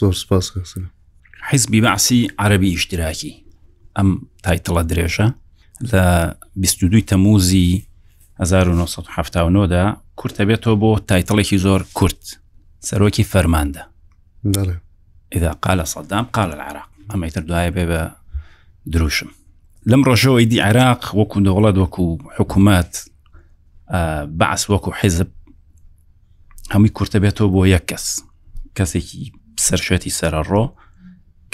زۆر سپاس کەسە حیزبی بەعسی عربی ئیشتراکی ئەم تایتڵە درێژە لە 22 تەموزی 1970دا کورتە بێتەوە بۆ تایتڵێکی زۆر کورت سەرۆکی فەرماندە ئێدا قالە سەدام قال العراق ئەمەتر دوایە بێ بە دروشم لەم ڕۆژەوەی دی عێراق وەکو دەوڵەت وەکو حکوومەت بەعس وەکو حیزب هەمووی کورتە بێتەوە بۆ یەک کەس کەسێکی سەرشێتی سەرڕۆ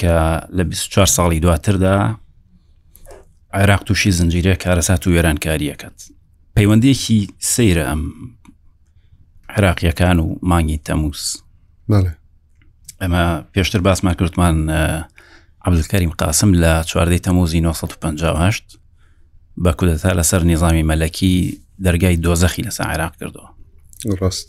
کە لە 24 ساڵی دواتردا عێراق تووشی زنجیرە کارەسات و وێرانکاریەکەت پەیوەندێکی سەیرە ئەم عراقیەکان و مانگی تەموس ئەمە پێشتر باسمان کردمان عبدکەریم قاسم لە چواردەی تەموزی 1950 بە کودەتا لەسەر نیظامی مەلەکی دەرگای دۆزەخی لەسە عێراق کردەوە ڕاست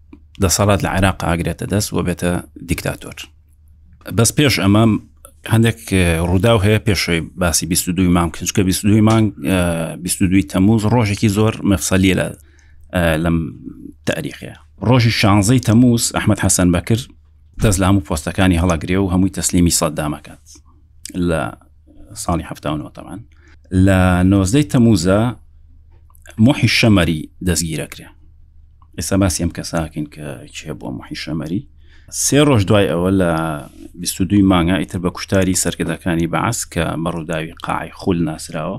دەسەڵات لە عێراق ئاگرێتە دەست و بێتە دیکتاتۆر بەس پێش ئەمە هەندێک ڕووداو هەیە پێشوی باسی 22 مانگ کچکە 22 مانگ 22 تەموز ڕۆژێکی زۆر مەفسەلیە لە لەم تاریخەیە ڕۆژی شانزەی تەموز ئەحمد حەسەن بەکرد دەست لە هەموو پۆستەکانی هەڵەگرێ و هەمووی تەسلیمی سەددامەکات لە ساڵی هەفتاونەوەتەمان لە نۆزدەی تەموزە محی شەمەری دەستگیرەکرێ ئێستا باسی ئەم کەساکەین کە چێ بۆ محی شەمەری سێ ڕۆژ دوای ئەوە لە 22 مانگا ئیتر بە کوشتاری سەرکردەکانی بەعس کە بەڕووداوی قاعی خول ناسراوە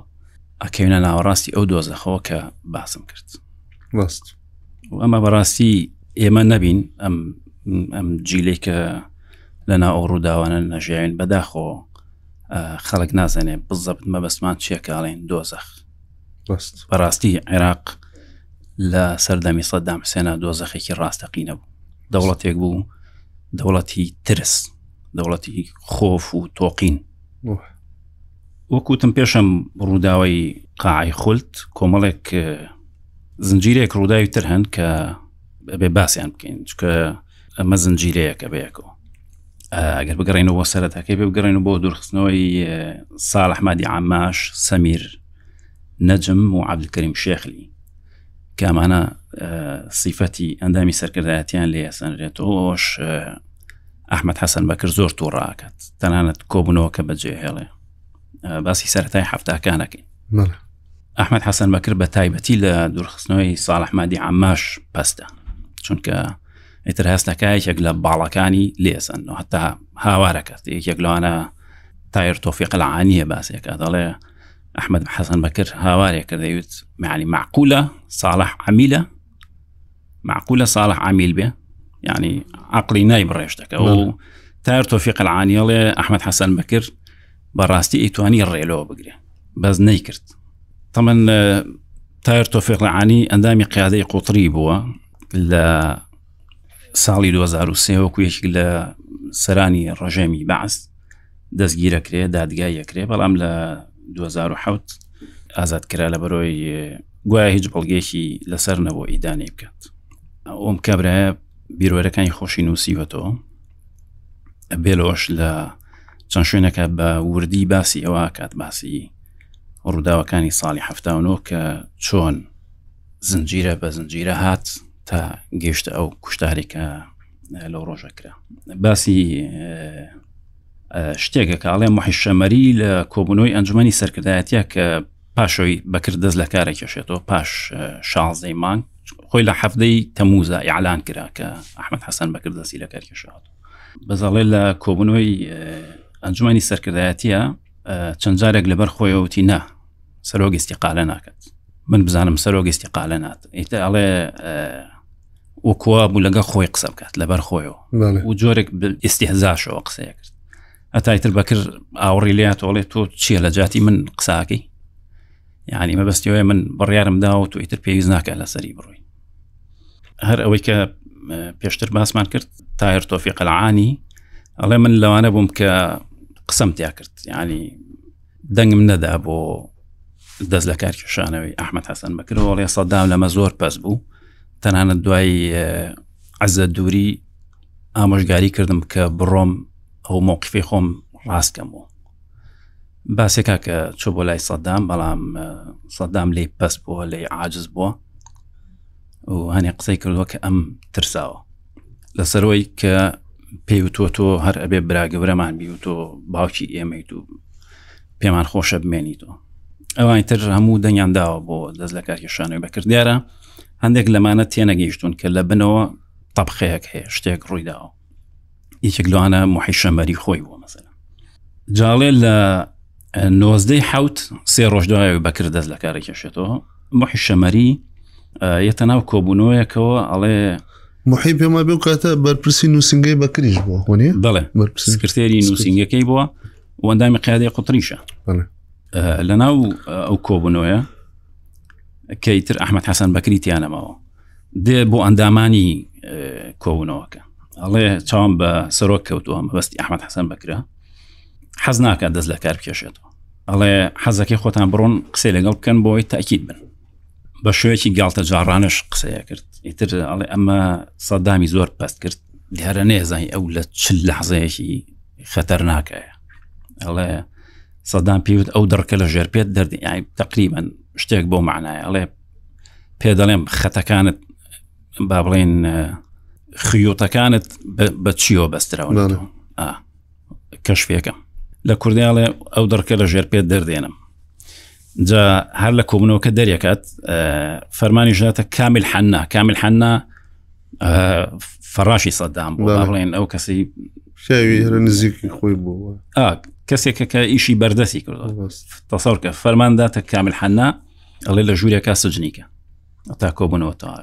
ئەکەونە ناوەڕاستی ئەو دۆزەخەوە کە باسم کرد ڕاست ئەمە بەڕاستی ئێمە نەبین ئەم ئەم جیلێک کە لە ناو ئەو ڕووداوانە نەژیاوین بەداخۆ خەڵک نازانێ بزەبت مەبەستمان چێکاڵێن دۆزەخ بەڕاستی عێراق لە سەردەمی سەدام حسێنا دۆزەخێکی ڕاستەقینە بوو دەوڵەتێک بوو دەوڵەتی ترس دەوڵەتی خۆف و تۆقین وەکوتم پێشم ڕووداوی قاعی خولت کۆمەڵێک زنجیرەیەک ڕووداوی تر هەن کە ئەبێ باسییان بکەین چکە ئەمە زنجیرەیەکە بەیەکەوە ئەگەر بگەڕێنەوە سەرەتەکەی بێ بگەڕێن بۆ دوورخستنەوەی ساڵحمادی ئاماش سەمیر نەجم و عبدکریم شێخلی کامانە سیفەتی ئەندامی سەرکردایەتیان لێ سەنرێتەوە ئەوش ئەحمد حەسەن بەکرد زۆر تۆڕاکات تەنانەت کۆبوونەوە کە بەجێهێڵێ باسی سەرای هەفتاکانەکەی ئەحمەد حەسەن بەکر بە تایبەتی لە دوورخستنەوەی ساڵحمادی ئاماش پەستە چونکە ئیتر هەستەکە یەکێک لە باڵەکانی لێسن و هەتا هاوارە کرد یەکێک لەوانە تایر تۆفیق لەعاانیە باسێکە دەڵێ ئەحمد حەسەن بەکر هاوارێک کردەوت معنی معقولە ساڵح عمیلە معقولە ساڵح عامیل بێ ینی عقلی نای بڕێشتەکە و تار تۆفی قەلعانیڵێ ئەحمد حەسەن بکرد بەڕاستی ئیتوانی ڕێلەوە بگرێ بەس نەیکرد تەمەن تایر تۆفێقلعانی ئەندامی قیادەی قوتری بووە لە ساڵی 2023 وەکو یەک لە سەرانی ڕژێمی بەعست دەستگیرەکرێ دادگای یەکرێ بەڵام لە 2007 ئازاد کرا لە بەرۆی گوایە هیچ بەڵگێکی لەسەر نەبوو ئیدانەی بکات ئەوم کابراە بیرۆرەکانی خۆشی نووسیوەتەوە بێلۆش لە چەند شوێنەکە بە وردی باسی ئەوە کات باسی ڕووداوەکانی ساڵی هەفتاونۆ کە چۆن زنجیرە بە زنجیرە هات تا گەشتە ئەو کوشتارێکە لەو ڕۆژە کرا باسی شتێکە کاڵێ محیشەمەری لە کۆبوونەوەی ئەنجومی سەرکردایەتە کە پاشەوەی بەکرد دەست لە کارە کێشێتەوە پاش شازدەی مانگ خۆی لە حەفدەی تەموزە ئیعلان کرا کە ئەحمد حەسەن بەکرد دەستی لە کارکێشات بەزاڵێ لە کۆبوونەوەی ئەنجومی سەرکردایەتە چەند جارێک لەبەر خۆیەوەتی نا سەرۆگەستی قالە ناکات من بزانم سەرۆگەستی قالە نات ئیتە ئەڵێ وکووا بوو لەگە خۆی قسە بکات لەبەر خۆیەوە و جۆرێک ئستیهزاشەوە قسەیە کرد ئەتایتر بەکر ئاوڕی لیا تۆڵێت تۆ چییە لە جاتی من قساکەی یعنی مەبستیەوەی من بڕیارم دا و تو ئیتر پێویست ناکە لەسەری بڕۆی هەر ئەوەی کە پێشتر باسمان کرد تاهر تۆفی قەلعانی ئەڵێ من لەوانە بووم کە قسەم تیا کرد ینی دەنگم نەدا بۆ دەست لە کار کێشانەوەی ئەحمد حەسەن بەکرەوەڵێ سەدام لەمە زۆر پەس بوو تەنانەت دوایی عزە دووری ئامۆژگاری کردم کە بڕۆم ئەو مۆقفی خۆم ڕاستکەم و باسێکا کە چۆ بۆ لای سەدام بەڵام سەدام لی پەس بووە لی عاجز بووە و هەنێ قسەی کردووە کە ئەم ترساوە لەسەرەوەی کە پێوتوە تۆ هەر ئەبێ براگەورەمان بی و تۆ باوکی ئێمەیت و پێمان خۆشە بمێنیت و ئەوانی تر هەموو دەنگیان داوە بۆ دەست لە کارکێشانەوەی بەکردارە هەندێک لەمانە تێنەگەیشتون کە لە بنەوە تەبخەیەک هەیە شتێک ڕوویداوە یەکێک لەوانە محیشەمەری خۆی بووە مەسەن جاڵێ لە نۆزدەی حوت سێ ڕۆژ دوایەوە بەکرد دەست لە کارە کێشێتەوە محی شەمەری یەتە ناو کۆبوونەوەیەکەوە ئەڵێ محی پێما بێ کاتە بەرپرسی نووسنگەی بەکریش بووە خۆنی بڵێ بەرپسکرتێری نووسنگەکەی بووە وەندامی قیادی قوتریشە لە ناو ئەو کۆبوونەوەە کەیتر ئەحمد حەسەن بەکری تیانەمەوە دێ بۆ ئەندامانی کۆبوونەوەکە ئەڵێ چاوم بە سەرۆک کەوتووە مەبەستی ئەحمد حەسەن بەکرە حەز ناکات دەست لە کار بکێشێتەوە ئەڵێ حەزەکەی خۆتان بڕۆن قسەی لەگەڵ بکەن بۆی تاکیید بن بە شوێکی گاڵتە جاڕانش قسەیە کرد ئیتر ئەڵێ ئەمە سەدامی زۆر پست کرد دیارە نێزای ئەو لە چل لە حەزەیەکی خەتەر ناکایە ئەڵێ سەدان پێوت ئەو دڕکە لە ژێر پێت دەردی تقریبن شتێک بۆ معناە ئەڵێ پێ دەڵێم خەتەکانت با بڵێن خیوتەکانت بە چیەوە بەستراوە کەشفێکم لە کوردیاڵێ ئەو دڕکە لە ژێر پێت دەردێنم جا هەر لە کۆبنەوەکە دەرێکات فەرمانی ژاتە کامیل حەننا کامیل حەننا فەڕاشی سەدام بۆ بڵێن ئەو کەسی نزیکی خۆی بووە کەسێکە کە ئیشی بەردەسی کرد تەسەرکە فەرمانداتە کامیل حەننا ئەڵێ لە ژوورێکا سجنیکە تا کۆبوونەوە تاوە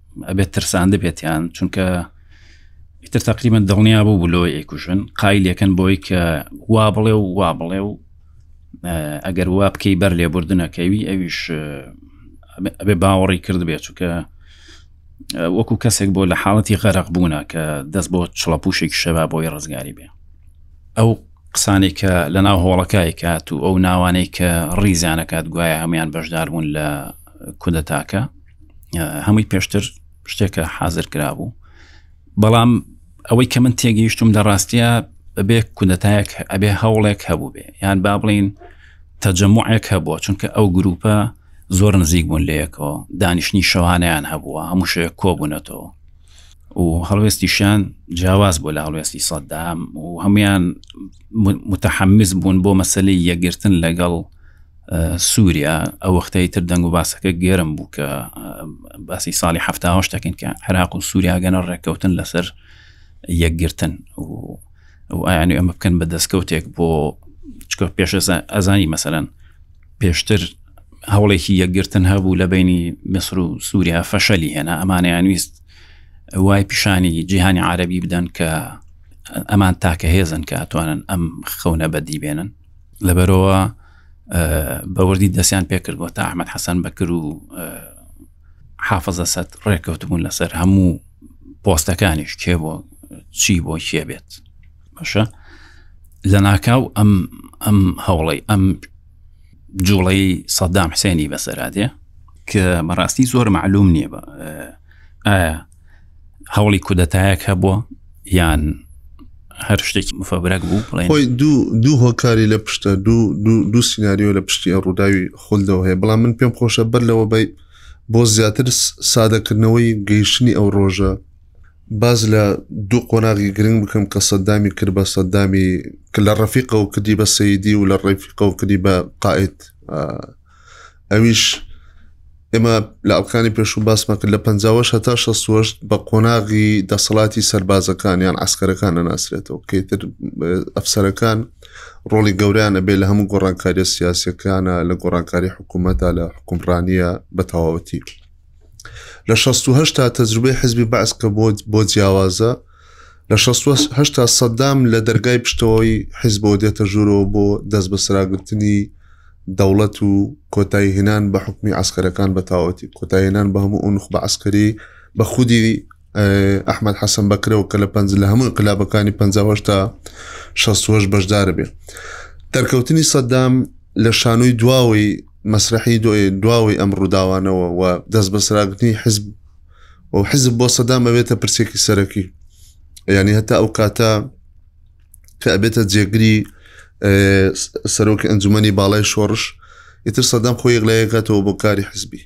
ئەبێت ترساند بێتیان چونکە ئیتر تقریبان دڵنیا بوو بلۆی ئەیکوژن قایلەکەن بۆی کە وا بڵێ و وا بڵێ و ئەگەر وا بکەی بەر لێبوردنەکەوی ئەویش ئەبێ باوەڕی کرد بێت چووکە وەکو کەسێک بۆ لە حاڵەتی غەرق بوونە کە دەست بۆ چڵەپوشێک شەبا بۆی ڕزگاری بێ ئەو قسانی کە لە ناو هۆڵەکای کات و ئەو ناوانەی کە ڕیزیانەکات گوایە هەموان بەشدار بوون لە کودەتاکە هەمووی پێشتر شتێکە حاضر کرا بوو بەڵام ئەوەی کە من تێگەیشتم لە ڕاستە بەبێ کودەتایەک ئەبێ هەوڵێک هەبوو بێ یان با بڵین تەجەموعێک هەبووە چونکە ئەو گروپە زۆر نزیک بوون لەیەکەوە دانیشتنی شەوانیان هەبووە هەموو شێ کۆبوونەتەوە و هەڵوێستیشان جیاواز بۆ لە هەڵوێستی سەددام و هەمویان متحمز بوون بۆ مەسلی یەگرتن لەگەڵ سووریا ئەو وەختەی تر دەنگ و باسەکە گەرم بوو کە باسی ساڵی هەفتاهش دەکەین کە عراق و سووریاگەنە ڕێککەوتن لەسەر یەکگرتن و و ئایانی ئەمە بکەن بە دەستکەوتێک بۆ چکە پێش ئەزانی مەسەەن پێشتر هەوڵێکی یەکگرتن هەبوو لە بینی میسر و سووریا فەشەلی هێنا ئەمانیان ویست وای پیشانی جیهانی عربی بدەن کە ئەمان تاکە هێزن کە ئەتوانن ئەم خەونە بەدی بێنن لەبەرەوە بەوردی دەستیان پێکردوە تا ئەحمد حەسەن بەکر و حافظە سەد ڕێککەوتبوون لەسەر هەموو پۆستەکانیش کێ بۆ چی بۆ کێ بێت باشە لە ناکاو ئەم ئەم هەوڵی ئەم جوڵەی سەدام حسێنی بەسەرادێ کە بەڕاستی زۆر معلوم نییە بە هەوڵی کودەتایەک هەبووە یان هەر شتێکی مفەبرەک بوو خۆی دوو دوو هۆکاری لە پشتە دوو دوو سناریۆ لە پشتی ئە ڕووداوی خولدەوە هەیە بەڵام من پێم خۆشە بەر لەوە بی بۆ زیاتر سادەکردنەوەی گەیشتنی ئەو ڕۆژە باس لە دوو قۆناغی گرنگ بکەم کە سەددامی کرد بە سەددامی کە لە ڕەفیقەوە کردی بە سەیدی و لە ڕێفیقەوە کردی بە قائد ئەویش ئێمە لە ئەڵکانی پێش و باسمان کرد لە پەنجاوەش هەتا شەوەش بە قۆناغی دەسەڵاتی سربازەکان یان ئەسکەرەکان نەناسرێتەوە کەیتر ئەفسەرەکان ڕۆڵی گەوریانە بێ لە هەموو گۆڕانکاریە سیاسەکانە لە گۆڕانکاری حکوومەتە لە حکومڕانیە بە تەواوەتی. لە شەست و هەشتا تەجروبەی حزبی بەعس کە بۆ بۆ جیاوازە لە شەست و هەشتا سەدام لە دەرگای پشتەوەی حزبەوە دێتە ژوورەوە بۆ دەست بەسراگرتنی دەوڵەت و کۆتایی هێنان بە حکومی عسکەرەکان بە تاوەتی کۆتایێنان بە هەموو ئەو نخبە عسکەری بە خودی ئەحمد حەسەن بەکرەوە کە لە پنج لە هەموو انقلابەکانی 1950 تا 16 بەشدارە بێ دەرکەوتنی سەدام لە شانۆی دواوەی مەسرحی دۆێ دواوەی ئەم ڕووداوانەوە و دەست بەسراگرتنی حزب و حزب بۆ سەدام ئەوێتە پرسێکی سەرەکی ینی هەتا ئەو کاتە کە ئەبێتە جێگری سەرۆکی ئەنجومی باڵای شۆڕش ئیتر سەدەم خۆ یەک لایەکاتەوە بۆ کاری حزبی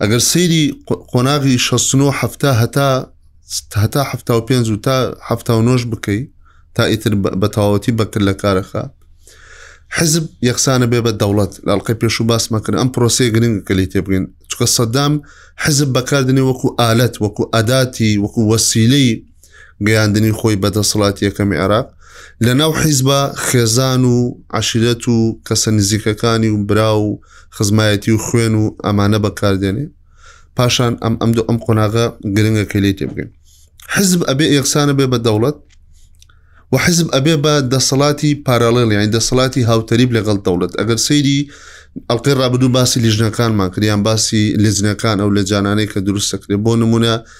ئەگەر سەیری قۆناغی 16 هەتا هەتا هەتا هەفتا و پێنج و تا هەفتا و نۆش بکەی تا ئیتر بە تەواوەتی بەکرد لە کارەخە حزب یەکسانە بێ بە دەوڵەت لاڵقی پێش و باس مەکرد ئەم پرۆسی گرنگ کەلی تێبگەین چکە سەدام حزب بەکاردنی وەکو ئالەت وەکو ئەداتی وەکو وەسیلەی گەیاندنی خۆی بە دەسەڵاتی یەکەمی عێراق لە ناو حیزبە خێزان و عشرەت و کەسە نزیکەکانی و برا و خزمایەتی و خوێن و ئەمانە بەکاردێنێ پاشان ئەم ئەم دو ئەم قۆناغە گرنگە کە لێ تێ بگەین حزب ئەبێ یەکسانە بێ بە دەوڵەت و حزب ئەبێ بە دەسەڵاتی پارالل یانی دەسەڵاتی هاوتەریب لەگەڵ دەوڵەت ئەگەر سەیری ئەڵلقی ڕابدو باسی لیژنەکانمان کردیان باسی لزنەکان ئەو لە جانانەی کە دروستەکرێت بۆ نمونە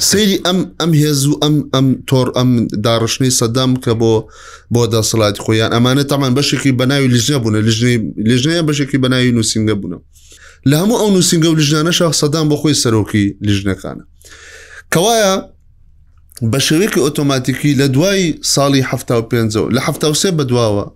سری ئەم ئەم هێز و ئەم ئەم تۆر ئەم داڕشتنی سەدام کە بۆ بۆ دەسەڵاتی خۆیان ئەمانە تامان بەشێکی بەناوی لیژنە بوون لیژنەی لیژنەیە بەشێکی بەناوی نووسنگە بوون لە هەموو ئەو نووسنگە و لیژنانە شاخ سەدام بۆ خۆی سەرۆکی لیژنەکانە کەوایە بە شێوەیەکی ئۆتۆماتیکی لە دوای ساڵی ه پێ لە ه سێ بەدواوە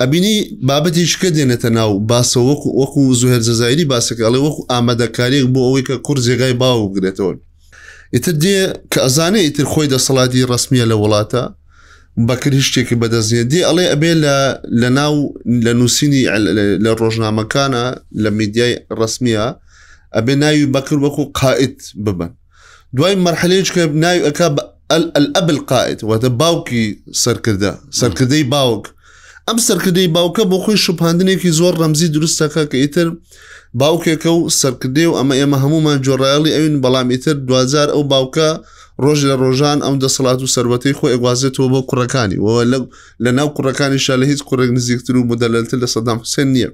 ئەبینی بابەتی شکە دێنێتە ناو باسە وەکو وەکو زوهر جەزایری باسەکە ئەڵێ وەکو ئامادەکاریێک بۆ ئەوەی کە کوڕ جێگای باو بگرێتەوە ئیتر دێ کە ئەزانێ ئیتر خۆی دەسەڵاتی ڕسمیە لە وڵاتە بەکر شتێکی بەدەستێ دێ ئەڵێ ئەبێ لە ناو لە نووسینی لە ڕۆژنامەکانە لە میدیای ڕسمیە ئەبێ ناوی بەکر وەکو قائت ببن دوای مەرحلەیەک کە ناوی ئەکا بە ئەل- الأب القائد واتە باوکی سەرکردە سەرکردەی باوک ئەم سەرکردەی باوکە بۆ خۆی شوپاندنێکی زۆر ڕەمزی دروستەکە کە ئیتر باوکێکە و سەرکردێ و ئەمە ئێمە هەمومان جۆڕایەڵی ئەوین بەڵام ئیتر دوجار ئەو باوکە ڕۆژ لە ڕۆژان ئەم دەسەڵات و سەروەتەی خۆی ئەگوازێتەوە بۆ کوڕەکانی وەوە لە لە ناو کوڕەکانیشا لە هیچ کوڕێک نزیکتر و مدەلەلتر لە سەدام حوسێن نییە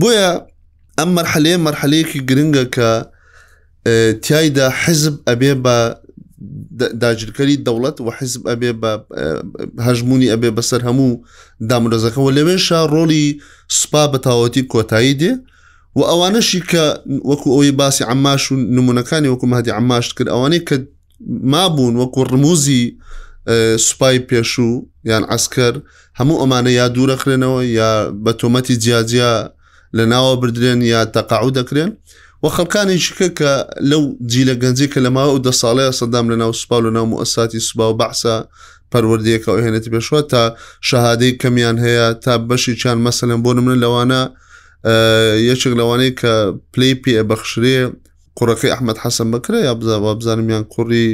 بۆیە ئەم مەرحلەیە مەرحلەیەکی گرنگە کە تیایدا حزب ئەبێ بە داگیرکەری دەوڵەت و حزب ئەبێ بە هەژمونی ئەبێ بەسەر هەموو دامرۆزەکەەوە لەوێشا ڕۆڵی سوپا بە تاوەتی کۆتایی دێ و ئەوانەشی کە وەکو ئەوەی باسی ئەماش و نمونونەکانی وەکو مادی ئەماشت کرد ئەوانەی کە مابوون وەکو ڕموزی سوپای پێشوو یان ئەسکەر هەموو ئەمانە یا دوورەخرێنەوە یا بە تۆمەتی جیاجیا لە ناوە بردرێن یا تەقاعو دەکرێن و خەڵکانێکی کە کە لەو جیلە گەنجی کە لە ماوە دە ساڵەیە سەدام لە ناو سوپا لە ناو مؤساتی سوبا و بەعسا پەروەردەیەکە و هێنێتی پێشوە تا شەهادەی کەمیان هەیە تا بەشی چیان مەسەلەن بۆ منە لەوانە یەکێک لەوانەیە کە پلی پێ بەخشرێ قوڕەکەی ئەحمد حەسەن بەکرە یا بزانە بزانمیان کوڕی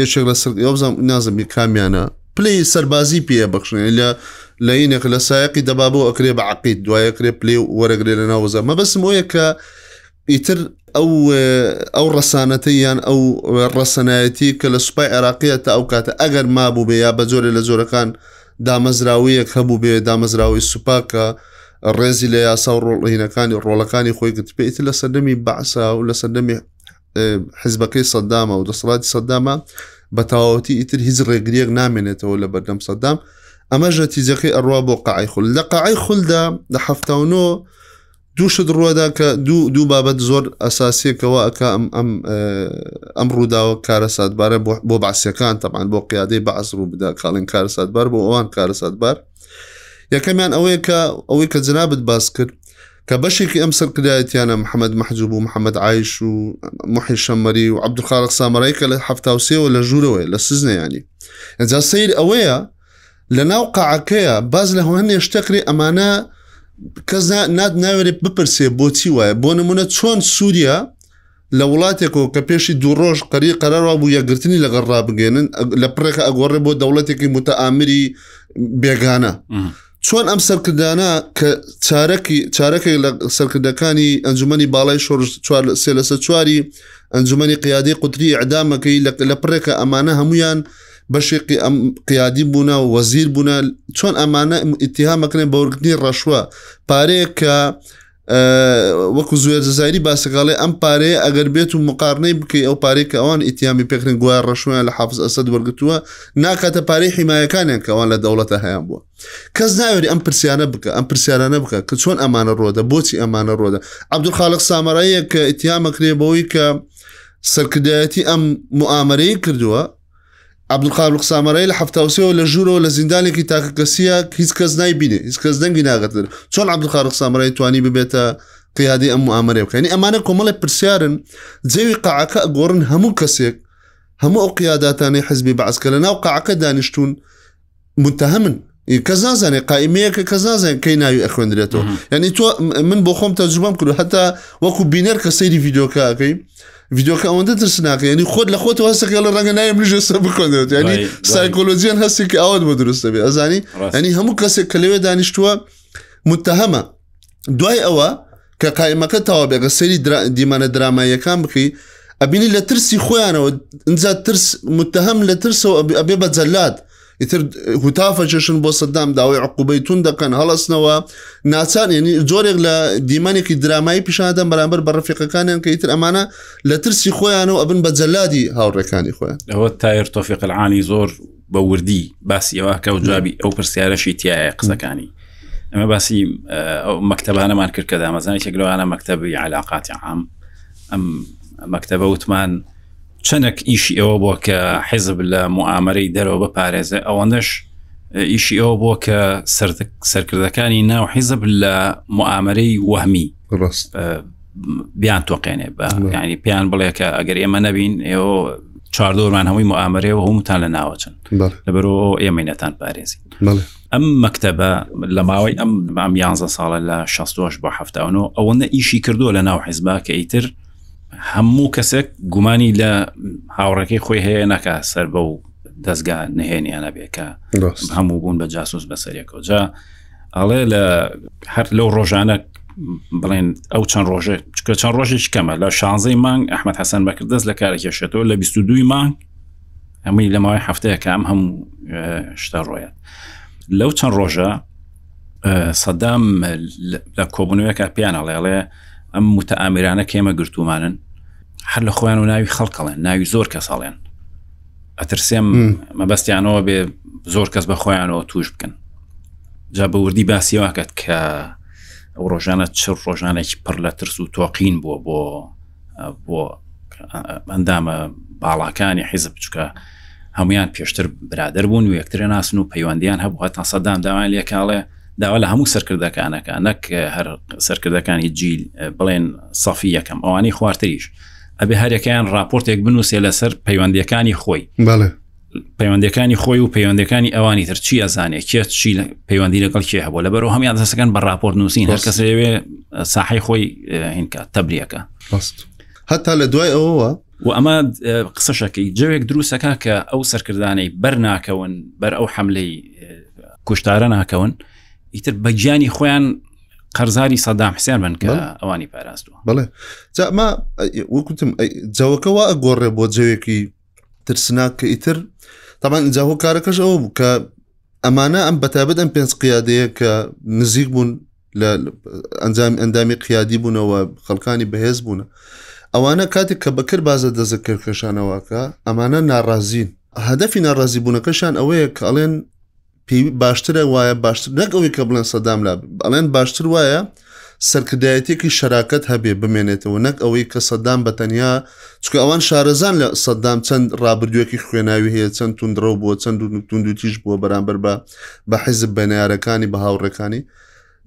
یەکێک لە سەر یۆبزان نازم بی کامیانە پلی سەربازی پێ بەخشنێ لە لە یینێک لە سایقی دەبا بۆ ئەکرێ بە عقیت دوایەکرێ پلی و وەرەگرێ لە ناوزە مەبەسم بۆیە کە ئیتر ئەو ئەو ڕەسانەتە یان ئەو ڕەسەنایەتی کە لە سوپای عێراقیە تا ئەو کاتە ئەگەر مابوو بێ یا بە جۆرە لە جۆرەکان دامەزراوەیەک هەبوو بێ دامەزراوەی سوپاکە ڕێزی لە یاسا و ڕۆڵهینەکانی ڕۆڵەکانی خۆی گرت پێیتر لە سەردەمی بەعسا و لە سەردەمی حزبەکەی سەددامە و دەسەڵاتی سەددامە بە تەواوەتی ئیتر هیچ ڕێگریەک نامێنێتەوە لە بەردەم سەددام ئەمە ژەتیجەکەی ئەڕوا بۆ قعی خول لە قعی خولدا لە هەفتاونۆ دووشت ڕوەدا کە دوو دوو بابەت زۆر ئەساسیەکەەوە ئەک ئەم ئەم ئەم ڕووداوە کارە ساتبارە بۆ باسیەکان تەمان بۆ قیادەی بەعس ڕوو بدا کاڵین کار ساتبار بۆ ئەوان کارە ساتبار یەکەمیان ئەوەیە کە ئەوەی کە جنابەت باس کرد کە بەشێکی ئەم سەرکردایەتیانە محەممەد مەحجوب و محەممەد ئایش و محی شەمەری و عبدخارق سامرای کە لە هەفتاوسێەوە لە ژوورەوەی لە سزنەیانی ئەجا سیر ئەوەیە لە ناو قاعەکەیە باز لە هەوە نێشتەکرێ ئەمانە کەس نات ناوێت بپرسێ بۆچی وایە بۆ نمونە چۆن سووریا لە وڵاتێکەوە کە پێشی دوو ڕۆژ قەری قەرار وابوو یەکگرتنی لەگەڵ ڕابگەێنن لە پڕێکە ئەگۆڕێ بۆ دەوڵەتێکی متەئامری بێگانە چۆن ئەم سەرکردانە کە چارەکی چارەکێک لە سەرکردەکانی ئەنجومی باڵای شۆرش سێ لەسە چواری ئەنجومی قیادی قوتری ئەدامەکەی لە پڕێکە ئەمانە هەمویان بەشێکی ئەم قیادی بوونە و وەزیر بوونە چۆن ئەمانە ئتیهامەکەێن بەورگنی ڕەشوە پارەیە کە وەکو زوێر جززاری باسەکەڵێ ئەم پارەیە ئەگەر بێت و مقارنەی بکەی ئەو پارەی کە ئەوان ئیتیامی پێکرن گویا ڕەشویان لە حافز ئەسد وەرگتووە ناکاتە پارەی حیمایەکانیان کەوان لە دەوڵەتە هەیان بووە کەس ناوێری ئەم پرسیارە بکە ئەم پرسیارانە بکە کە چۆن ئەمانە ڕۆدە بۆچی ئەمانە ڕۆدە عبدول خاڵق سامەڕەیە کە ئیتیامەکرێ بەوەی کە سەرکردایەتی ئەم معامەرەی کردووە عەبدولقادر قسامەرەی لە حەفتا و سێوە لە ژوورەوە لە زیندانێکی تاکە کەسیە هیچ کەس نایبینێ هیچ کەس دەنگی ناگەتر چۆن عەبدولقادر قسامەرەی توانی ببێتە قیادی ئەم ئامرێ بکەنی ئەمانە کۆمەڵی پرسیارن جەوی قاعەکە گۆڕن هەموو کەسێک هەموو ئەو قیاداتانی حزبی بەعسکە لە ناو قاعەکە دانیشتون متهمن کەس نازانێت قائیمەیەکە کەس نازانێت کەی ناوی ئەخوێندرێتەوە ینی تۆ من بۆ خۆم تەجروبەم کرد هەتا وەکو بینەر کە سەیری یددیوکەکەی یددیوکە ئەوەندە ترسناکە ینی خۆت لە خۆت هەستەکە لە ڕەنگە نایم لژێسە بخوێنێت ینی سایکۆلۆژیان هەستێکی ئاوت بۆ دروستە بێ ئەزانی ئەنی هەموو کەسێک کە لەوێ دانیشتووە متهمە دوای ئەوە کە قایمەکە تاوا بێگە سەری دیمانە دراماییەکان بکەی ئەبینی لە ترسی خۆیانەوە ئەجا ترس متتەهم لە ترسەوە ئەبێ بە جەلات ئیتر هوتافە چێشن بۆ سەدام داوای عقوبەی تون دەکەن هەڵستنەوە ناچار ینی جۆرێک لە دیمانێکی درامایی پیشاندا بەرامبەر بە ڕفیقەکانیان کە ئیتر ئەمانە لە ترسی خۆیانەوە ئەبن بە جەلادی هاوڕێکانی خۆیان ئەوە تایر تۆفیقلعانی زۆر بە وردی باسی ئەوکە و جوابی ئەو پرسیارەشی تایە قسەکانی ئەمە باسی ئەو مەکتتەبانەمان کرد کە دامەزانی چێکلوانە مەکتتەبی علااقاتی عام ئەم مەکتتەبە وتمان چەندێک ئیشی ئەوە بۆ کە حیزب لە معامەرەی دەرەوە بپارێزێ ئەوەندەش ئیشی ئەوە بۆ کە سەرکردەکانی ناو حیزب لە معامەرەی وەهمی بیان تۆقێنێ بە ینی پێیان بڵێ کە ئەگەر ئێمە نەبین ئێوە چواردۆرمان هەمووی مامرەوە هەمووتان لە ناوەچن لەبەرەوە ئێمە نەتان پارێزی ئەم مەکتتەبە لە ماوەی ئەم بام یانزە ساڵە لە 16 بە هەفتاونەوە ئەوەندە ئیشی کردووە لە ناو حیزبا کە ئیتر هەموو کەسێک گومانی لە هاوڕەکەی خۆی هەیە نەکە سەر بە و دەستگا نهێنیانە بێکە هەموو بوون بە جاسوس بەسەرێکەوە جا ئەڵێ لە هەر لەو ڕۆژانە بڵێن ئەو چەند ڕۆژێ چکە چەند ڕۆژێک کەمە لە شانزەی مانگ ئەحمد حەسەن بەکردەست لە کارە کێشێتەوە لە 22 مانگ هەمووی لە ماوەی هەفتەیە کام هەموو شتا ڕۆیان لەو چەند ڕۆژە سەدام لە کۆبوونەوەکە پێیان ئەڵێڵێ ئەم متەئامیرانە کێمە گرتومانن هەر لە خۆیان و ناوی خەڵکەڵێن ناوی زۆر کەسەڵێن ئەترسێم مەبەستیانەوە بێ زۆر کەس بە خۆیانەوە توش بکەن جا بە وردی باسی واکەت کە ئەو ڕۆژانە چ ڕۆژانێکی پڕ لە ترس و تۆقین بووە بۆ بۆ ئەندامە باڵاکانی حیزب بچکە هەمویان پێشتر برادر بوون و یەکترە ناسن و پەیوەندیان هەبوو هەتان سەدام داوان لێکاڵێ داوا لە هەموو سەرکردەکانەکە نەک هەر سەرکردەکانی جیل بڵێن سەفی یەکەم ئەوانی خواردتریش ئەبێ هەرەکەیان راپۆرتێک بنووسێ لەسەر پەیوەندەکانی خۆی بەڵێ پەیوەندەکانی خۆی و پەیوەندەکانی ئەوانی تر چی ئەزانێ کێ چی پەیوەندی لەگەڵ کێ هەبوو لەبەر هەمیان دەستەکان بە راپۆرت نووسین هەر کەس لەوێ ساحی خۆی هینکە تەبلیەکە بەست هەتا لە دوای ئەوەوە و ئەمە قسەشەکەی جەوێک دروستەکە کە ئەو سەرکردانەی بەر ناکەون بەر ئەو حملەی کوشتارە ناکەون ئیتر بەگیانی خۆیان قەرزاری سەدام حسێن من کە ئەوانی پاراستوە بڵێ جاما وەکوتم جەوەکەەوە ئەگۆڕێ بۆ جەوێکی ترسناک کە ئیتر تامان ئینجا هۆ کارەکەش ئەوە بوو کە ئەمانە ئەم بەتابەت ئەم پێنج قیادەیە کە نزیک بوون لە ئەنجام ئەندامی قیادی بوونەوە خەڵکانی بەهێز بوونە ئەوانە کاتێک کە بەکر بازە دەزە کردکەشانەوەکە ئەمانە ناڕازین هەدەفی ناڕازی بوونەکەشان ئەوەیە کە ئەڵێن پێ باشترە وایە باشتر نەک ئەوەی کە بڵێن سەدام لا ئەڵێن باشتر وایە سەرکردایەتێکی شەراکەت هەبێ بمێنێتەوە نەک ئەوەی کە سەدام بە تەنیا چکە ئەوان شارەزان لە سەدام چەند ڕابردووەکی خوێناوی هەیە چەند توندڕەو بووە چەند تونند و تیش بووە بەرامبەر بە بە حیزب بەنارەکانی بە هاوڕەکانی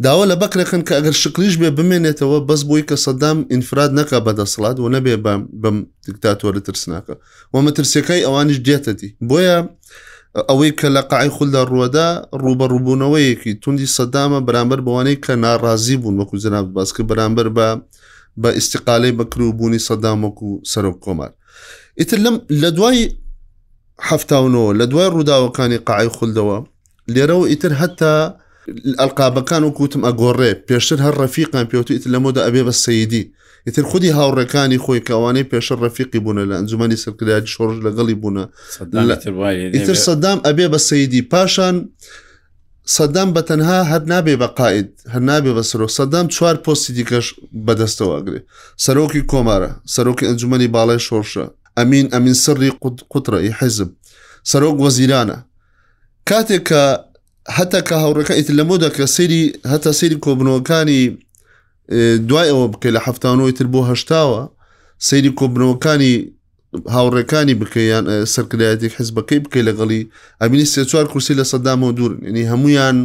داوا لە بەکر ئەکەن کە ئەگەر شکلیش بێ بمێنێتەوە بەس بۆی کە سەدام ئینفراد نەکە بە دەسەڵات و نەبێ بەم دیکتاتۆرە ترسناکە و مەترسیەکەی ئەوانیش دێتەتی بۆیە ئەوەی کە لە قای خولدا ڕووەدا ڕوبە ڕووبوونەوەیەکی توندی سەدامە بەرامبەر بەوانەی کە ناڕازی بوون وەکو جناب باس کرد بەرامبەر بە بە ئیسیقالەی بەکر و بوونی سەدام وەکو سەرۆک کۆمار ئیتر لەم لە دوای هەفتاونەوە لە دوای ڕووداوەکانی قای خولدەوە لێرەوە ئیتر هەتا ئەلقابەکان و کوتم ئەگۆڕێ پێشتر هەر ڕەفیقان پێوتی ئیتر لەمەدا ئەبێ بە سەیدی ئیتر خودی هاوڕەکانی خۆی کەوانەی پێشە ڕەفیقی بوون لە ئەنجومی سەرکرایت شۆڕژ لەگەڵی بوون ئیتر سەدام ئەبێ بە سەیدی پاشان سەدام بە تەنها هەر نابێ بە قائید هەر نابێ بە سەرۆک سەدام چوار پۆستی دیکەش بەدەستەوە ئەگرێ سەرۆکی کۆمارە سەرۆکی ئەنجومی باڵای شۆرشە ئەمین ئەمین سری قوتڕی حزب سەرۆک وەزیرانە کاتێک کە هەتا کە هاوڕەکە ئیتر لەمەدا کە سری هەتا سری کۆبنەوەکانی دوای ئەوە بکە لە هەفتانەوەی تر بۆ هەشتاوە سری کۆبنەوەکانی هاوڕێکانی بکەیان سەرکردایەتی حزبەکەی بکەی لەگەڵی ئەمینی سێ چوار کورسی لە سەدامەوە دوور ینی هەمویان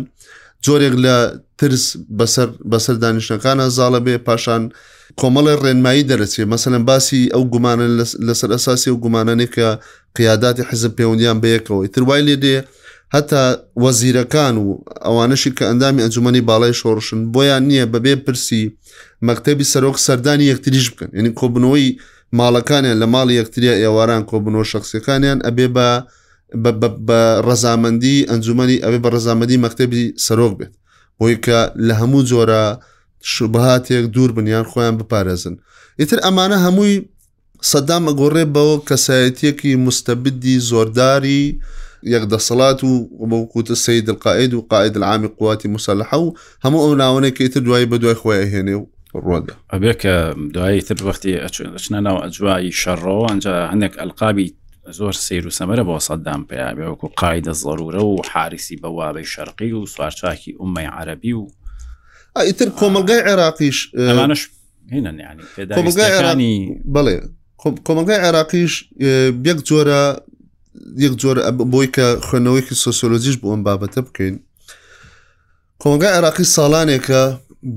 جۆرێک لە ترس بەسەر بەسەر دانیشتەکانە زاڵە بێ پاشان کۆمەڵی ڕێنمایی دەرەچێ مەسەن باسی ئەو گومانە لەسەر ئەساسی و گومانانێکە قیاداتی حزب پەیوەندیان بە یەکەوەی تر وای لێ دێ هەتا وەزیرەکان و ئەوانەشی کە ئەندامی ئەنجومی باڵای شۆڕشن بۆیان نییە بەبێ پرسی مەکتتەبی سەرۆک سەردانی یەکتریش بکەن یعنی کۆبنەوەی ماڵەکانیان لە ماڵی یەکتریا ئێواران کۆبنەوە شخصیەکانیان ئەبێ بە بە ڕەزامەندی ئەنجومی ئەبێ بە ڕزامەدی مەکتتەبی سەرۆک بێت بۆی کە لە هەموو جۆرە شوبهاتێک دوور بنیان خۆیان بپارێزن ئیتر ئەمانە هەمووی سەدام ئەگۆڕێ بە کەسایەتیەکی مستەبدی زۆرداری یەک دەسەڵات و بەوکوتە سید القاعد و قاعد العامی قواتی مسلحە و هەموو ئەو ناوەنێکی تر دوای بە دوای خۆی هێنێ و ڕۆدا ئەبێ کە دوایی تر وەختی ئەچنە ناو ئەجوایی شەڕەوە ئەجا هەندێک ئەلقابی زۆر سیر و سەمەرە بۆ سەددام پیاێ وەکو قاعدە زەرورە و حارسی بە وابەی شەرقی و سوارچاکی ئومەی عەربی و ئیتر کۆمەلگای عێراقیش ئەمانش بڵێ کۆمەلگای عێراقیش یەک جۆرە یەک جۆر بۆی کە خوێنەوەیکی سۆسیۆلۆژیش بۆ ئەم بابەتە بکەین کۆمەلگای عێراقی ساڵانێکە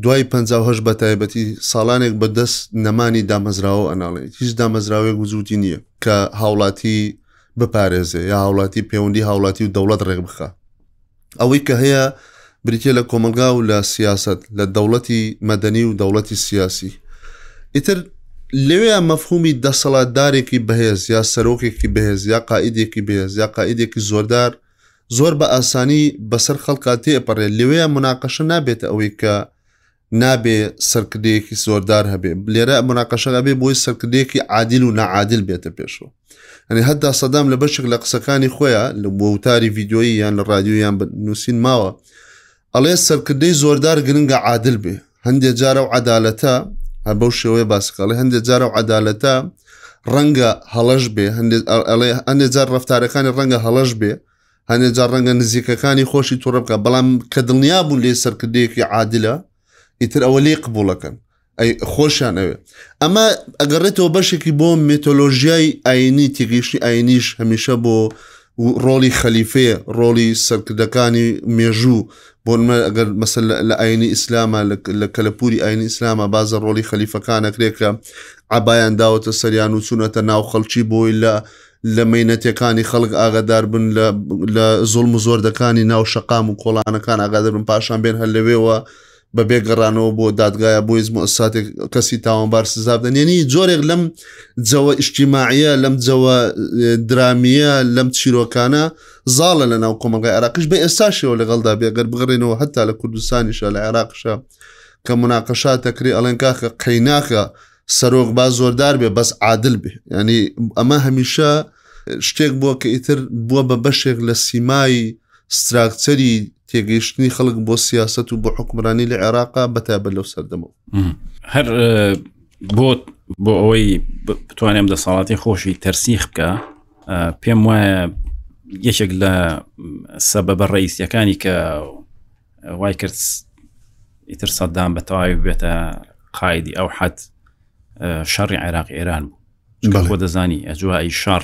دوای 1950 بە تایبەتی ساڵانێک بەدەست نەمانی دامەزراوە ئەناڵێت هیچ دامەزراوەیەک وجودی نییە کە هاوڵاتی بپارێزێ یا هاوڵاتی پەیوەندی هاوڵاتی و دەوڵەت ڕێک بخە ئەوەی کە هەیە بریتە لە کۆمەلگا و لە سیاست لە دەوڵەتی مەدەنی و دەوڵەتی سیاسی ئیتر لەوێ مەفهومی دەسەڵاتدارێکی بەهێز یا سەرۆکێکی بەهێز یا قائیدێکی بێز یا قائیدێکی زۆردار زۆر بە ئاسانی بەسەر خەڵکا تێپەڕێت لەوەیە مناقەشە نابێت ئەوەی کە نابێ سەرکردەیەکی زۆردار هەبێ لێرە مناقەشەر ئەبێ بۆی سەرکردەیەکی عادل و نەعادل بێتە پێشەوە ئەنی هەتا سەدام لە بەشێک لە قسەکانی خۆیان لە بۆ وتاری یددیۆیی یان لە رادیویان نووسین ماوە ئەڵێ سەرکردەی زۆردار گرنگە عادل بێ هەندێک جارە و عدالەتە هەر بەو شێوەیە باسکڵێ هەندێک جارە و عدالەتە ڕەنگە هەڵەش بێ هەندێک ئەڵێ ئەندێک جار ڕفتارەکانی ڕەنگە هەڵەش بێ هەندێک جار ڕەنگە نزیکەکانی خۆشی تووڕە بکە بەڵام کە دڵنیا بوون لێ سەرکردەیەکی عادلە ئیتر ئەوە لێ قبولەکەن ئەی خۆشیان ئەوێ ئەمە ئەگەڕێتەوە بەشێکی بۆ مێتۆلۆژیای ئاینی تێگەیشتی ئاینیش هەمیشە بۆ ڕۆڵی خەلیفەیە ڕۆڵی سەرکردەکانی مێژوو بۆنمە ئەگەر مەسل لە ئاینی ئیسلامە لە کەلەپوری ئاینی ئیسلامە بازە ڕۆڵی خەلیفەکانەکرێکە عبایان داوەتە سەریان و چونەتە ناو خەڵکی بۆی لە لە مەینەتەکانی خەڵک ئاگادار بن لە زۆڵم و زۆردەکانی ناو شەقام و کۆڵانەکان ئاگادە بن پاشان بێن هەر لەوێەوە بە بێگەڕانەوە بۆ دادگایە بۆ هیزم ساتێک کەسی تاوانبار سزاب دەنێنی جۆرێک لەم جەوە ئیشتیماعە لەم جەوە درامیە لەم چیرۆکانە زاڵە لە ناو کۆمەلگای عراقش بە ئێستاشەوە لەگەڵدا بێگەر بگەڕێنەوە هەتا لە کوردستانیشە لە عێراقشە کە مناقەشات دەکرێت ئەڵێن کاخە قەیناخە سەرۆک با زۆردار بێ بەس عادل بێ ینی ئەمە هەمیشە شتێک بووە کە ئیتر بووە بە بەشێک لە سیمایی ستراکچەری تێگەیشتنی خەڵک بۆ سیاست و بۆ حکمرانی لە عێراقا بەتابە لەو سەردەمەوە هەر بۆ بۆ ئەوەی بتوانێم دەسەڵاتی خۆشی تەرسیخ بکە پێم وایە یەکێک لە سەبە بە ڕئیسیەکانی کە وای کرد ئیتر سەددام بە تەواوی بێتە قایدی ئەو حەت شەڕی عێراق ئێران بوو بۆ دەزانی ئەجوایی شەڕ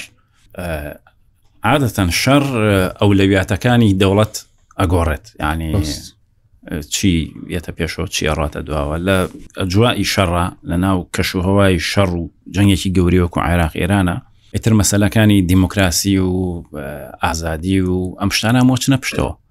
عادەتەن شەڕ ئەو لەویاتەکانی دەوڵەت ئەگۆڕێت ینی چی یەتە پێشەوە چی ئەڕاتە دواوە لە ئەجوایی شەڕە لە ناو کەش و هەوای شەڕ و جەنگێکی گەوریوەکو عێراق ئێرانە ئیتر مەسلەکانی دیموکراسی و ئازادی و ئەم شتانە مۆچنە پشتەوە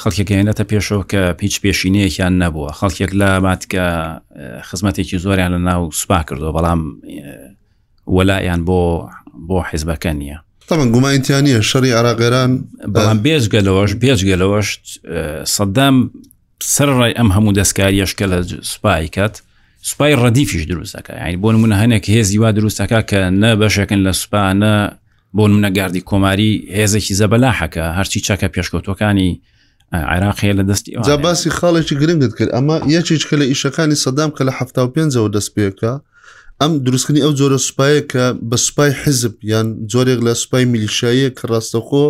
خەڵکێک هێنێتە پێشەوە کە پیچ پێشینەیەکیان نەبووە خەڵکێک لە ماتکە خزمەتێکی زۆریان لە ناو سوپا کردو بەڵام وەلایان بۆ بۆ حیزبەکە نییە تەمەن گومانتیانە شەڕی عراقێران بەڵام بێزگە لەوەش بێزگە لەوەش سەدام سەر ڕای ئەم هەموو دەستکاریشکە لە سوپای کات سوپای ڕەدیفیش دروستەکە یعنی بۆ نمونە هەنێک هێزی وا دروستەکە کە نە بەشێکن لە سوپانە بۆ نمونە گاردی کۆماری هێزێکی زەبەلاحەکە هەرچی چاکە پێشکەوتوەکانی عێراقیە لە دەستی جا باسی خاڵێکی گرنگت کرد ئەمە یەکێک کە لە ئیشەکانی سەدام کە لە ه پێنجەوە دەست پێکە ئەم دروستنی ئەو جۆرە سوپایە کە بە سوپای حزب یان جۆرێک لە سوپای میلیشاییە کە ڕاستەخۆ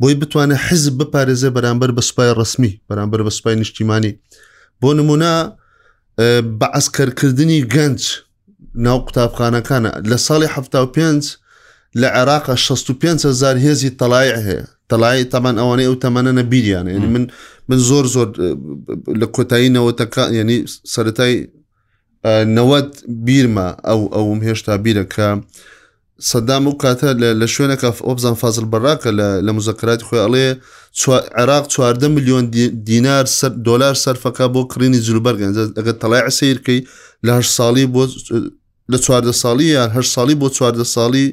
بۆی بتوانێت حزب بپارێزێ بەرامبەر بە سوپای ڕسمی بەرامبەر بە سوپای نیشتیمانی بۆ نمونە بە ئەسکەرکردنی گەنج ناو قوتابخانەکانە لە ساڵی هەفتا و پێنج لە عێراقە 65 هزار هێزی تەلای هەیە تەلای تەمان ئەوانەی ئەو تەمەە نەبیریانە ینی من من زۆر زۆر لە کۆتایی نەوەتەکە ینی سەتای نەوەت بیرمە ئەو ئەوم هێشتا بیرە کە سەدام ئەو کاتە لە شوێنەکە ئۆبزان فازل بەڕاکە لە مزەکراتی خۆی ئەڵێ عێراق چواردە میلیۆن دینار سەر دۆلار سەرفەکە بۆ کڕینی جلوبەرگەن ئەگەر تەلای عسیرکەی لە هەر ساڵی بۆ لە چواردە ساڵی یان هەر ساڵی بۆ چواردە ساڵی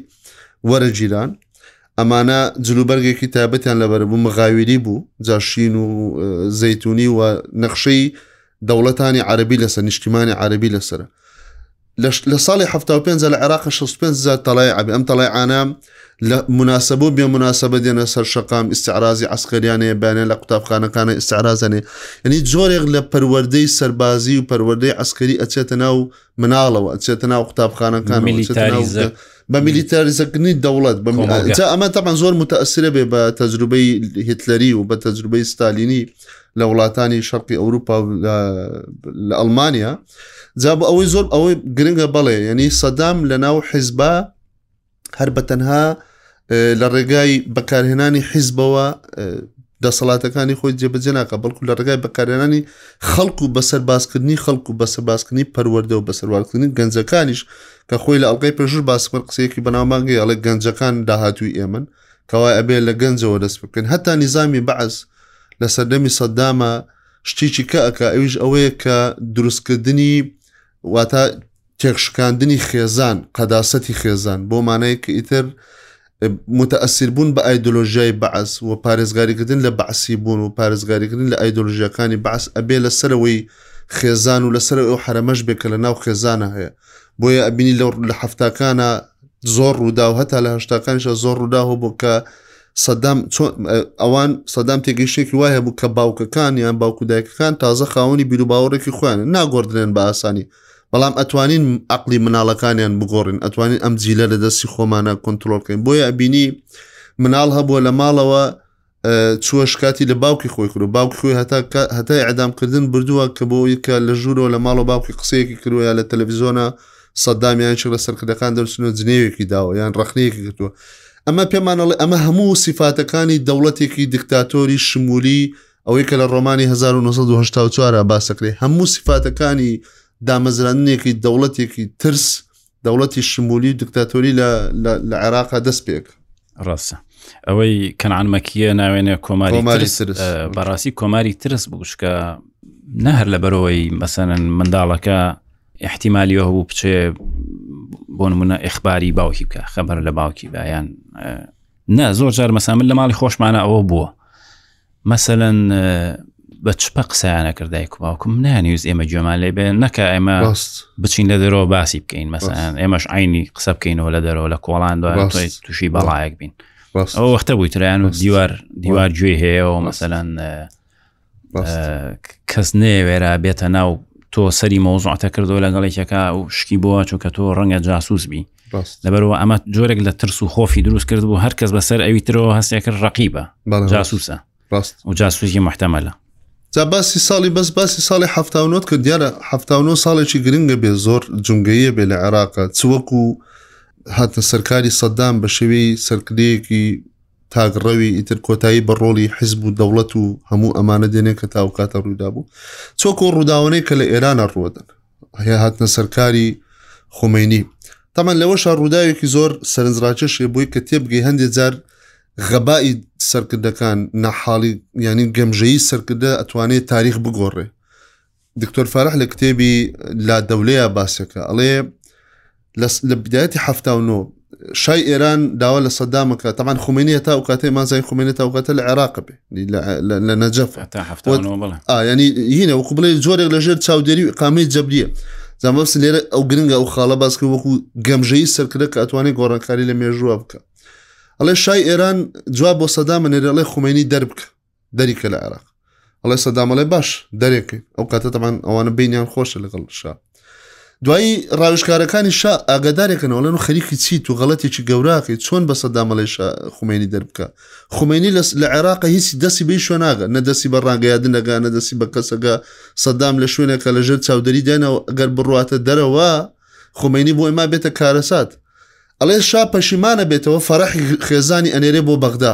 وەرە جیران ئەمانە جلوبەرگێکی تابەتیان لەبەربوو مەغاویری بوو جاشین و زەتونی و نەخشەی دەوڵەتانی عربی لەسەر نیشتیمانی عربی لەسرە لە ساڵی حفتا و پێنج لە عێراق 65 هزار تەلای عبی ئەم تەلای ئاە لە مناسبە و بێ مناسبە دێنە سەر شقام ئیسعرازی عسکەریانەیە بەێ لە قوتابخانەکانە ئیسعرازەنێ ینی جۆرێک لە پەروەردەی سەربازی و پەروەردەی عسکەری ئەچێتە ناو مناڵەوە ئەچێتە ناو قوتابخانەکان بە میلیتاریزەکردنی دەوڵەت ئەمە تەمان زۆر متەسرە بێ بە تەجروبەی هیتلەری و بە تەجروبەی ستالینی لە وڵاتانی شەرقی ئەوروپا لە ئەلمانیا جا بۆ ئەوەی زۆر ئەوەی گرنگە بەڵێ یعنی سەدام لە ناو حیزبا هەر بە تەنها لە ڕێگای بەکارهێنانی حیزبەوە دەسەڵاتەکانی خۆی جێبەجێ ناکە بەڵکو لە ڕێگای بەکارێنانی خەڵک و بەسەر باسکردنی خەڵک و بەسەر باسکردنی پەروەەردە و بەسەروارکردنی گەنجەکانیش کە خۆی لە ئەڵلقەی پێشور باسمەر قسەیەکی بەناومانگەی ئەڵێ گەنجەکان داهاتوی ئێمن کەوای ئەبێ لە گەنجەوە دەست بکەن هەتا نیزامی بەعز لە سەردەمی سەددامە شتێکی کە ئەک ئەویش ئەوەیە کە دروستکردنی واتە تێکشکاندنی خێزان قەداسەتی خێزان بۆ مانەیەک ئیتر متەئسیر بوون بە ئایدۆلۆژیای بەعس و پارێزگاریکردن لە بەعسی بوون و پارێزگاریکردن لە ئایدۆلژیەکانی بەعس ئەبێ لە سەرەوەی خێزان و لەسەر ئەو حرەمەش بێ کە لە ناو خێزانە هەیە بۆیە ئەبینی لە حفتاکانە زۆر ڕوودا و هەتا لە هشتاکانشە زۆر ڕووداوە بۆ کە سەدام ئەوان سەدام تێگەیشتێکی وای هەبوو کە باوکەکان یان باوکو دایکەکان تازە خاوەنی بیروباوەڕێکی خۆیان ناگۆردرێن بە ئاسانی بەڵام ئەتوانین عقلی مناڵەکانیان بگۆڕین ئەتوانین ئەم جیلە لە دەستی خۆمانە کۆنتترۆلکەین بۆیە ئەبینی مناڵ هەبووە لە ماڵەوە چووە شکاتی لە باوکی خۆی کرد و باوکی خۆی هەتا هەتای ئەدامکردن بردووە کە بۆ یکە لە ژوورەوە لە ماڵە باوکی قسەیەکی کروە لە تەلەڤزیۆنە سەددام یان چ لە سەرکردەکان دەرچنە جنێوێکی داوە یان ڕخنەیەکی گرتووە ئەمە پێمانەڵێ ئەمە هەموو سیفاتەکانی دەوڵەتێکی دیکتاتۆری شمولی ئەوەی کە لە ڕۆمانی 1940 باسەکرێ هەموو سیفاتەکانی دامەزراندنێکی دەوڵەتێکی ترس دەوڵەتی شمولی و دیکتاتۆری لە عێراقا دەست پێک ڕاستە ئەوەی کەنعان مەکیە ناوێنێ کۆماری بەڕاستی کۆماری ترس بووشکە نە هەر لە بەرەوەی مەسەن منداڵەکە احتیممالیەوە هەبوو بچێ بۆ نمونە ئەخباری باوکی بکە خەبەر لە باوکی بایان نە زۆر جار مەسامل لە ماڵی خۆشمانە ئەوە بووە مەسەەن بە چپە قسەیانە کرد دایک و باوکم نانویست ئێمە گوێمان لێ بێن نەکە ئێمە بچین لە دەرەوە باسی بکەین مەسەن ئێمەش عینی قسە بکەینەوە لە دەرەوە لە کۆڵان تووشی بەڵایەک بین ئەو وەختە بووی تریان و دیوار دیوار گوێ هەیە و مەسەەن کەس نێوێرا بێتە ناو تۆ سەری مۆزعاتە کردو لەگەڵێکەکە و شکی بۆ چونکە تۆ ڕەنگە جاسوس بی لەبەرەوە ئەمە جۆرێک لە ترس و خۆفی دروست کرد بوو هەرکەس بەسەر ئەوی ترەوە هەستێک کرد ڕقیبە جاسوسە ڕاست و جاسوسی محتەمەلە جا باسی ساڵی بەس باسی ساڵی هەفتاونۆت کە دیارە هەفتاونۆ ساڵێکی گرنگە بێ زۆر جونگەیە بێ لە عێراقە چوەکو هاتە سەرکاری سەددام بە شێوەی سەرکردەیەکی تاگڕەوی ئیتر کۆتایی بە ڕۆلی حزب و دەوڵەت و هەموو ئەمانە دێنێ کە تاوکاتە ڕوودا بوو چۆکۆ ڕووداوانەی کە لە ئێرانە ڕوەدن هەیە هاتنە سەرکاری خۆمەینی تەمان لەوەشە ڕووداوێکی زۆر سەرنجڕاکێشێ بووی کە تێبگەی هەندێک جار غەبایی سەرکردەکان نەحاڵی ینی گەمژەی سەرکردە ئەتوانێت تاریخ بگۆڕێ دکتۆر فارح لە کتێبی لا دەولەیە باسەکە ئەڵێ لە بدایەتی هەفتا و نۆ شای ئێران داوا لە سەدامەکە تەمان خومێنە تا وکاتێ مازای خومێنە تا وکاتە لە عێراق بێ لە نەجەف ینی هینە وەکو بڵێ زۆرێک لە ژێر چاودێری و قامی جەبریە زانبس لێرە ئەو گرنگە ئەو خاڵە باسکە وەکو گەمژەی سەرکرە کە ئەتوانێت گۆڕانکاری لە مێژووە بکە ئەڵێ شای ئێران جواب بۆ سەدامە نێرەڵێ خومێنی دەربکە دەری کە لە عێراق ئەڵێ سەدامەڵێ باش دەرێک ئەو کاتە دەمان ئەوانە بینیان خۆشە لەگەڵ شا دوایی ڕاوشکارەکانی شا ئاگادارێکەکەنەوەڵێن و خەریکی چیت و غڵەتێکی گەوراکەی چۆن بە سەدامەڵێ خومێنی دەربکە خومێنی لە عێراقە هیچی دەستی بی شوێ ناگە نەدەستی بە ڕانگەیادنەگە نەدەستی بە کەسەگە سەدام لە شوێنێکە لە ژێر چاودەری دێنەوە گەر بڕاتە دەرەوە خومێنی بۆ ئەما بێتە کارەسات ئەڵێ شا پەشیمانە بێتەوە فەرحی خێزانی ئەنێرێ بۆ بەغدا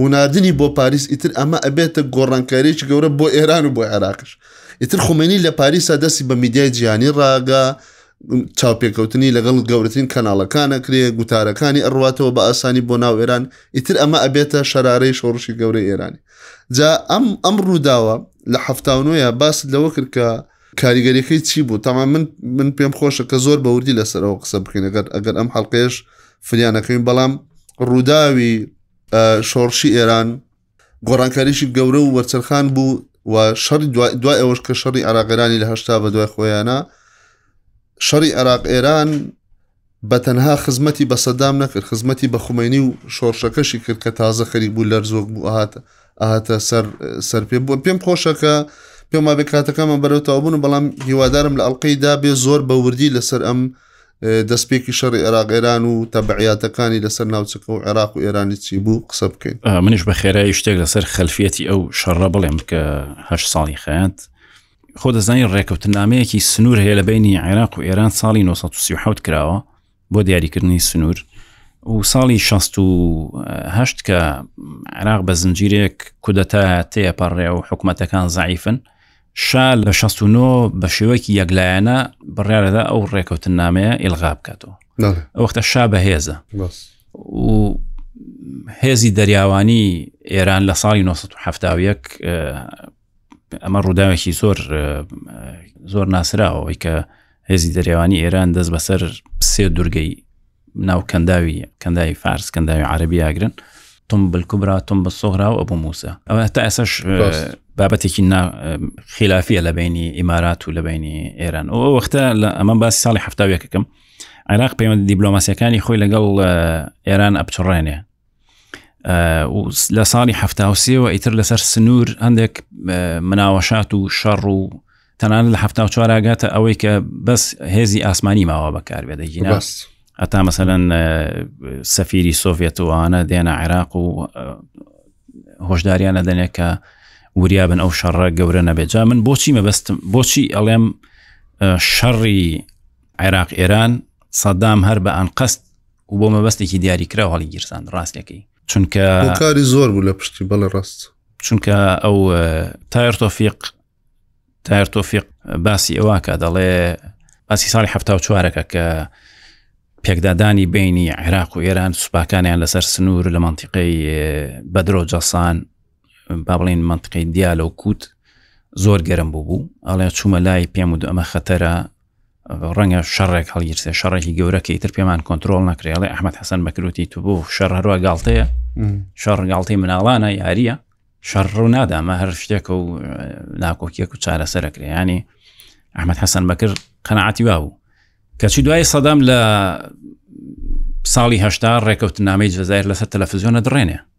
و ناردنی بۆ پاریس ئیتر ئەمە ئەبێتە گۆڕانکاریەکی گەورە بۆ ئێران و بۆ عێراقش ئیتر خومێنی لە پاریسا دەستی بە میدیای جیهانی ڕاگا چاوپێکەوتنی لەگەڵ گەورەترین کەناڵەکانە کرێ گوتارەکانی ئەڕاتەوە بە ئاسانی بۆ ناو ئێران ئیتر ئەمە ئەبێتە شەرارەی شۆڕشی گەورەی ئێرانی جا ئەم ئەم ڕووداوە لە هەفتاونۆە باست لەوە کرد کە کاریگەریەکەی چی بوو تاما من من پێم خۆشە کە زۆر بەوردی لەسەرەوە قسە بکەین ئەگەر ئەگەر ئەم حڵلقێش فریانەکەین بەڵام ڕووداوی شۆڕشی ئێران گۆڕانکاریشی گەورە و وەرچەرخان بوو و شەڕی دوای ئەوەش کە شەڕی عراقێرانی لە هەشتا بە دوای خۆیانە شەڕی عراق ئێران بە تەنها خزمەتی بە سەدام نەکرد خزمەتی بە خومینی و شۆڕشەکەشی کرد کە تازە خەریک بوو لەر زۆک بوو هاتە ئاهاتە سەر سەر پێ بووە پێم خۆشەکە پێما بێ کاتەکەمە بەرەوتاوبوون بەڵام هیوادارم لە ئەڵلقەی دا بێ زۆر بە وردی لەسەر ئەم دەستپێکی شەڕی عێراق ئێران و تەبعیاتەکانی لەسەر ناوچەکە و عێراق و ئێرانی چی بوو قسە بکەین منیش بە خێرایی شتێک لەسەر خەلفەتی ئەو شەڕە بڵێم کە هە ساڵی خەیات خۆ دەزانین ڕێکەوتنامەیەکی سنوور هەیە لە بینی عێراق و ئێران ساڵی 1970 کراوە بۆ دیاریکردنی سنوور و ساڵی 16 کە عراق بە زنجیرێک کودەتا تێپەڕێ و حکوومەتەکان زعیفن شا لە 69 بە شێوەیەکی یەکلایەنە بڕارەدا ئەو ڕێکەوتن نامەیە ئیلغا بکاتەوە ئەوختە شا بەهێزە و هێزی دەریاوانی ئێران لە ساڵی 1970 ئەمە ڕووداوێکی زۆر زۆر ناسراوەوەی کە هێزی دەرێوانی ئێران دەست بەسەر سێ دوورگەی ناو کەنداوی کەنداوی فارس کەنداوی عربی ئاگرن تم بلکوبرا تم بە سۆغرا و ئەبوو موسا ئەوە هەتا ئێسش بابەتێکی خلافە لە بینی ئیمارات و لە بینی ئێران ئەو وەختە لە ئەمە باسی ساڵی هەفتاوێکەکەم عێراق پەیوەند دیبلۆماسیەکانی خۆی لەگەڵ ئێران ئەپچڕێنێ لە ساڵی هەفتاوسێەوە ئیتر لەسەر سنوور هەندێک مناوەشات و شەڕ و تەنان لە هەفتا چواراگاتە ئەوەی کە بەس هێزی ئاسمانی ماوە بەکار بێدەگینا بەست ئەتا مەسەەن سەفیری سۆڤێتوانە دێنە عێراق و هۆشداریانە دەنێ کە وریا بن ئەو شەڕە گەورە نەبێت جا من بۆچی مەبەستم بۆچی ئەڵێم شەڕی عێراق ئێران سەدام هەر بە ئەنقەست و بۆ مەبەستێکی دیاریکرا هەڵیگیرسان ڕاستەکەی چونکە کاری زۆر بوو لە پشتی بەڵێ ڕاست چونکە ئەو تایر تۆفیق تایر تۆفیق باسی ئەوواکە دەڵێ باسی ساڵی ه چوارەکە کە پێکدادانی بینی عێراق و ئێران سوپاکانیان لەسەر سنوور لە منتیقەی بەدرۆ جەسان با بڵین منتقی دیالە و کووت زۆر گەرم بوو بوو ئەڵێ چوومە لای پێم و ئەمە خەتەرە ڕەنگە شەڕێک هەڵگیرسێ شەڕێکی گەورەکە ئیتر پێمان کۆنتترۆل نەکرێڵێ ئەحمد حەسەن بەکروتی تو بوو شەڕ هەروە گاڵتەیە شەڕ گاڵتەی مناڵانە یاریە شەڕ ڕوو نادامە هەر شتێکە و ناکۆکیەک و چارەسەرەکرێ ینی ئەحمد حەسەن بەکر قەنەعاتی وا بوو کەچی دوای سەدام لە ساڵی هەشتا ڕێکەوتنامەی جززایر لەسەر تەلەفزیۆنە دڕێنێ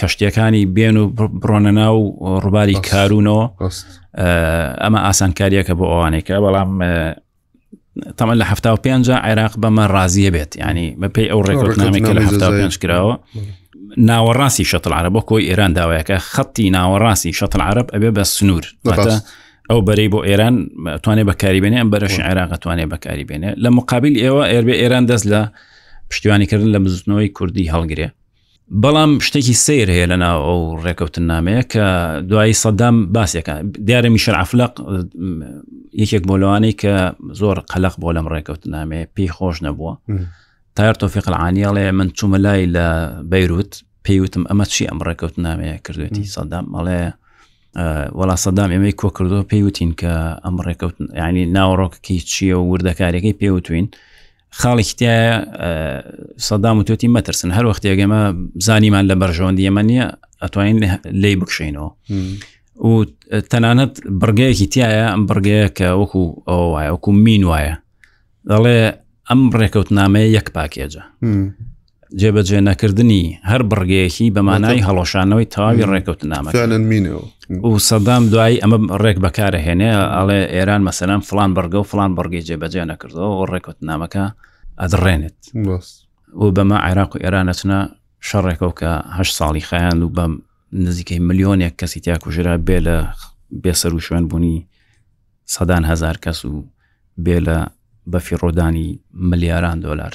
کەشتەکانی بێن و بڕۆنە ناو ڕووباری کارونەوە ئەمە ئاسانکاریەکە بۆ ئەوانێکە بەڵام تەمە لە هەفتا و پێنج عێراق بەمە ڕازیە بێت ینی بەپی ئەو ڕێکۆتنامێکە لە هەفتا پێنج کراوە ناوەڕاستی شەتل عرب بۆ کۆی ئێران داوایەکە خەتی ناوەڕاستی شەتل عرب ئەبێ بە سنوور ئەو بەرەی بۆ ئێران توانێ بەکاری بێنێ ئەم بەرەش عێراق توانێ بەکاری بێنێ لە مقابل ئێوە ئێربێ ئێران دەست لە پشتیوانیکردن لە بزنەوەی کوردی هەڵگرێ بەڵام شتێکی سیر هەیە لە ناو ئەو ڕێکەوتنامەیە کە دوایی سەدام باسێکە دیارە میشل عفلق یەکێک بۆ لەوانەی کە زۆر قەلق بۆ لەم ڕێکەوتنامەیە پێی خۆش نەبووە تار تۆفیق العانیڵێ من چوومە لای لە بەیروت پێیوتم ئەمە چی ئەم ڕێکەوتنامەیە کردوێتی سەدام مەڵێ وەڵا سەدام ئێمەی کۆ کردو پێیوتین کە ئەم ڕێکەوتن ینی ناوەڕۆکەکەی چییە و وردەکارەکەی پێوتوین خاڵێکی تایە سەدام و تۆتی مەترسن هەر وەختێگەمە زانیمان لە بەرژەوەندی ئەمە نییە ئەتوانین لی بکشینەوە و تەنانەت بڕگەیەکی تایە ئەم بڕگەیە کە وەکو ئەو وایە وەکو مین وایە دەڵێ ئەم ڕێکەوتنامەیە یەک پاکێجە جێبەجێنەکردنی هەر بڕگەیەکی بەمانای هەڵۆشانەوەی تەواوی ڕێکەوتنامەمینەوە و سەدام دوایی ئەمە ڕێک بەکارە هێنێ ئەڵێ ئێران مەسەران فلان بڕگە و فلان بڕگەی جێبەجێ نەکردەوە و ڕێکوتنامەکە ئەدڕێنێت و بەمە عێراق و ئێرانەچنە شەڕێکەوە کە هە ساڵی خیان و بەم نزیکەی ملیۆنێک کەسی تیاکوژرا بێ لە بێسەر و شوێن بوونی سەدان هزار کەس و بێ لە بەفیڕۆدانی ملیاران دلار.